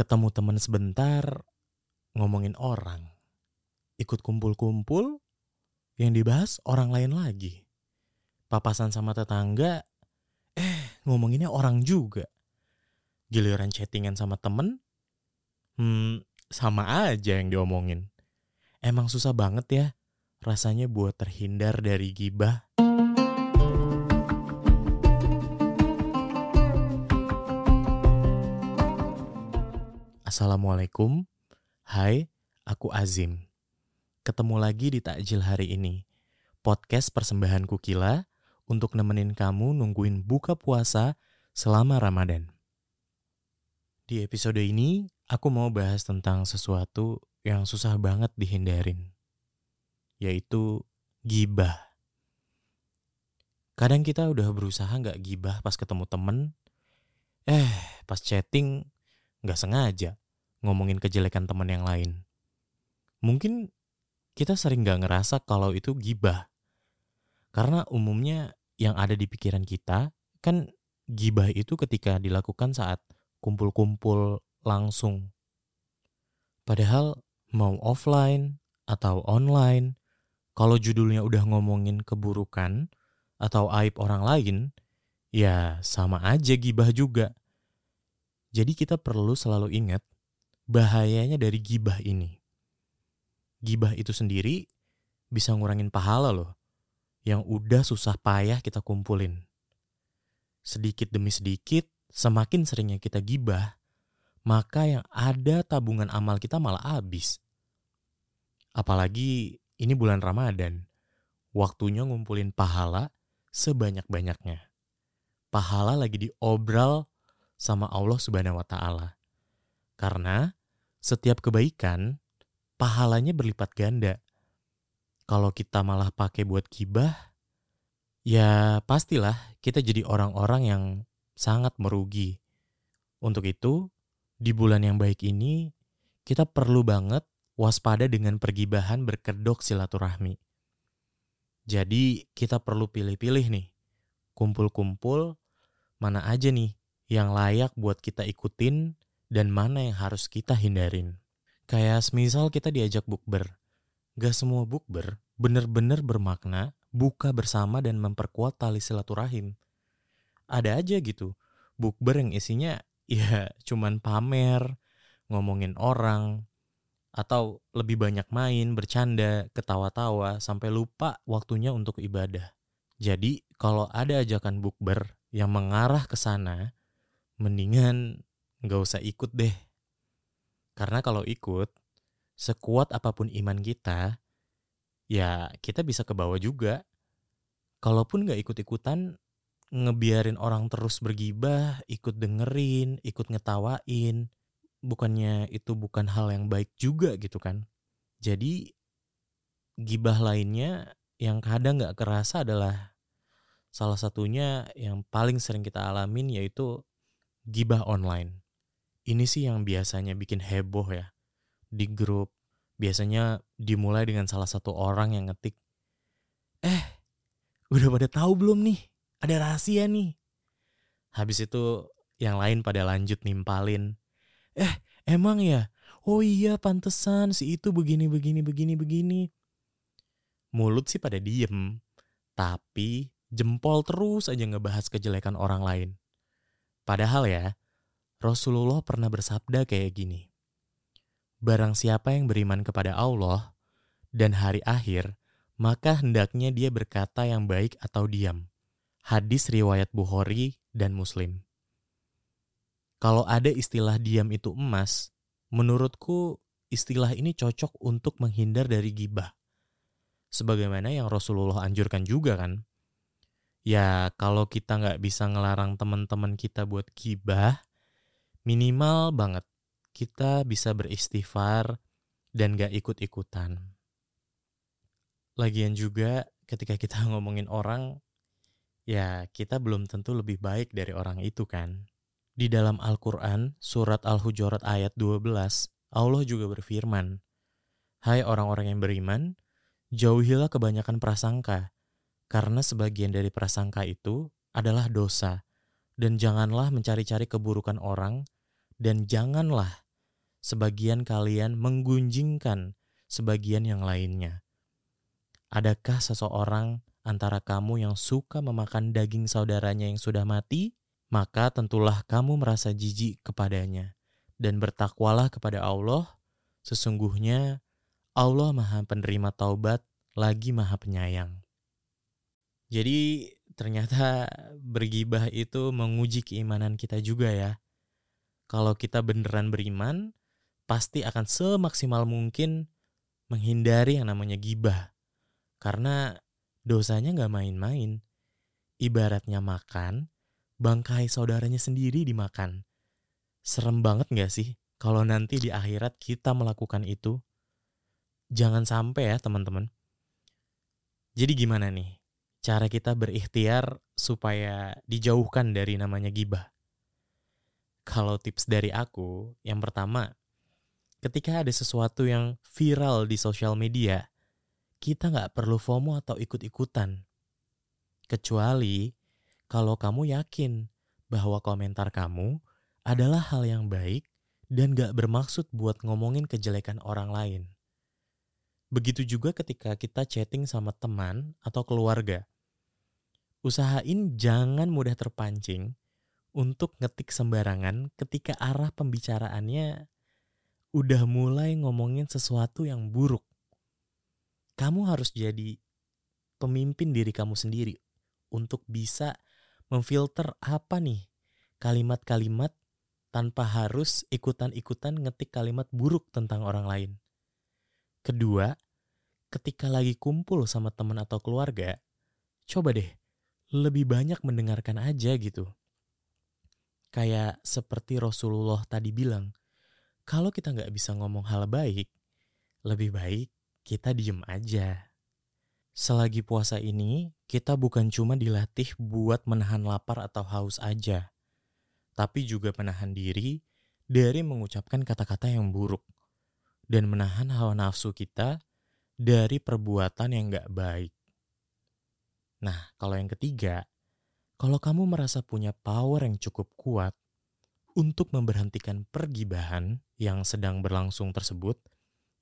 ketemu teman sebentar, ngomongin orang. Ikut kumpul-kumpul, yang dibahas orang lain lagi. Papasan sama tetangga, eh ngomonginnya orang juga. Giliran chattingan sama temen, hmm sama aja yang diomongin. Emang susah banget ya rasanya buat terhindar dari gibah. Assalamualaikum. Hai, aku Azim. Ketemu lagi di Takjil hari ini. Podcast persembahan Kukila untuk nemenin kamu nungguin buka puasa selama Ramadan. Di episode ini, aku mau bahas tentang sesuatu yang susah banget dihindarin, yaitu gibah. Kadang kita udah berusaha nggak gibah pas ketemu temen, eh pas chatting nggak sengaja ngomongin kejelekan teman yang lain. Mungkin kita sering gak ngerasa kalau itu gibah. Karena umumnya yang ada di pikiran kita kan gibah itu ketika dilakukan saat kumpul-kumpul langsung. Padahal mau offline atau online, kalau judulnya udah ngomongin keburukan atau aib orang lain, ya sama aja gibah juga. Jadi kita perlu selalu ingat bahayanya dari gibah ini. Gibah itu sendiri bisa ngurangin pahala loh, yang udah susah payah kita kumpulin. Sedikit demi sedikit, semakin seringnya kita gibah, maka yang ada tabungan amal kita malah habis. Apalagi ini bulan Ramadan, waktunya ngumpulin pahala sebanyak-banyaknya. Pahala lagi diobral sama Allah Subhanahu wa taala. Karena setiap kebaikan pahalanya berlipat ganda. Kalau kita malah pakai buat kibah, ya pastilah kita jadi orang-orang yang sangat merugi. Untuk itu, di bulan yang baik ini, kita perlu banget waspada dengan pergibahan berkedok silaturahmi. Jadi kita perlu pilih-pilih nih, kumpul-kumpul mana aja nih yang layak buat kita ikutin dan mana yang harus kita hindarin. Kayak semisal kita diajak bukber. Gak semua bukber bener-bener bermakna buka bersama dan memperkuat tali silaturahim. Ada aja gitu, bukber yang isinya ya cuman pamer, ngomongin orang, atau lebih banyak main, bercanda, ketawa-tawa, sampai lupa waktunya untuk ibadah. Jadi kalau ada ajakan bukber yang mengarah ke sana, mendingan nggak usah ikut deh. Karena kalau ikut, sekuat apa pun iman kita, ya kita bisa ke bawah juga. Kalaupun nggak ikut-ikutan, ngebiarin orang terus bergibah, ikut dengerin, ikut ngetawain, bukannya itu bukan hal yang baik juga gitu kan. Jadi gibah lainnya yang kadang nggak kerasa adalah salah satunya yang paling sering kita alamin yaitu gibah online. Ini sih yang biasanya bikin heboh ya di grup. Biasanya dimulai dengan salah satu orang yang ngetik, eh udah pada tahu belum nih? Ada rahasia nih. Habis itu yang lain pada lanjut nimpalin. Eh emang ya? Oh iya pantesan si itu begini begini begini begini. Mulut sih pada diem, tapi jempol terus aja ngebahas kejelekan orang lain. Padahal ya, Rasulullah pernah bersabda kayak gini. Barang siapa yang beriman kepada Allah dan hari akhir, maka hendaknya dia berkata yang baik atau diam. Hadis riwayat Bukhari dan Muslim. Kalau ada istilah diam itu emas, menurutku istilah ini cocok untuk menghindar dari gibah. Sebagaimana yang Rasulullah anjurkan juga kan. Ya kalau kita nggak bisa ngelarang teman-teman kita buat gibah, minimal banget kita bisa beristighfar dan gak ikut-ikutan. Lagian juga ketika kita ngomongin orang, ya kita belum tentu lebih baik dari orang itu kan. Di dalam Al-Quran, surat Al-Hujurat ayat 12, Allah juga berfirman, Hai orang-orang yang beriman, jauhilah kebanyakan prasangka, karena sebagian dari prasangka itu adalah dosa, dan janganlah mencari-cari keburukan orang, dan janganlah sebagian kalian menggunjingkan sebagian yang lainnya. Adakah seseorang antara kamu yang suka memakan daging saudaranya yang sudah mati? Maka tentulah kamu merasa jijik kepadanya dan bertakwalah kepada Allah. Sesungguhnya Allah Maha Penerima Taubat lagi Maha Penyayang. Jadi ternyata bergibah itu menguji keimanan kita juga ya. Kalau kita beneran beriman, pasti akan semaksimal mungkin menghindari yang namanya gibah. Karena dosanya nggak main-main. Ibaratnya makan, bangkai saudaranya sendiri dimakan. Serem banget nggak sih kalau nanti di akhirat kita melakukan itu? Jangan sampai ya teman-teman. Jadi gimana nih? Cara kita berikhtiar supaya dijauhkan dari namanya gibah. Kalau tips dari aku, yang pertama, ketika ada sesuatu yang viral di sosial media, kita nggak perlu FOMO atau ikut-ikutan. Kecuali kalau kamu yakin bahwa komentar kamu adalah hal yang baik dan gak bermaksud buat ngomongin kejelekan orang lain. Begitu juga ketika kita chatting sama teman atau keluarga. Usahain jangan mudah terpancing untuk ngetik sembarangan ketika arah pembicaraannya udah mulai ngomongin sesuatu yang buruk kamu harus jadi pemimpin diri kamu sendiri untuk bisa memfilter apa nih kalimat-kalimat tanpa harus ikutan-ikutan ngetik kalimat buruk tentang orang lain. Kedua, ketika lagi kumpul sama teman atau keluarga, coba deh lebih banyak mendengarkan aja gitu. Kayak seperti Rasulullah tadi bilang, kalau kita nggak bisa ngomong hal baik, lebih baik kita diem aja. Selagi puasa ini, kita bukan cuma dilatih buat menahan lapar atau haus aja, tapi juga menahan diri dari mengucapkan kata-kata yang buruk dan menahan hawa nafsu kita dari perbuatan yang gak baik. Nah, kalau yang ketiga, kalau kamu merasa punya power yang cukup kuat untuk memberhentikan pergibahan yang sedang berlangsung tersebut,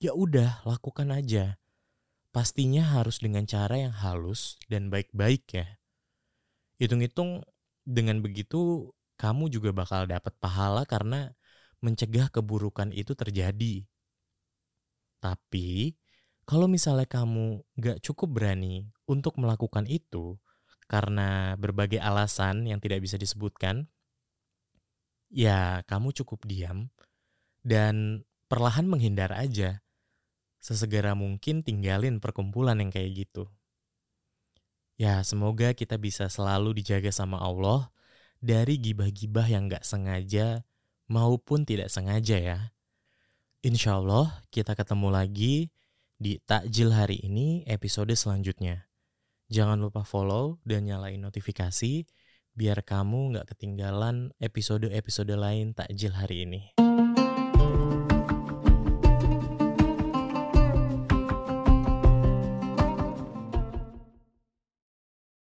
ya udah lakukan aja. Pastinya harus dengan cara yang halus dan baik-baik ya. Hitung-hitung dengan begitu kamu juga bakal dapat pahala karena mencegah keburukan itu terjadi. Tapi kalau misalnya kamu gak cukup berani untuk melakukan itu karena berbagai alasan yang tidak bisa disebutkan, ya kamu cukup diam dan perlahan menghindar aja sesegera mungkin tinggalin perkumpulan yang kayak gitu. Ya, semoga kita bisa selalu dijaga sama Allah dari gibah-gibah yang gak sengaja maupun tidak sengaja ya. Insya Allah kita ketemu lagi di takjil hari ini episode selanjutnya. Jangan lupa follow dan nyalain notifikasi biar kamu gak ketinggalan episode-episode lain takjil hari ini.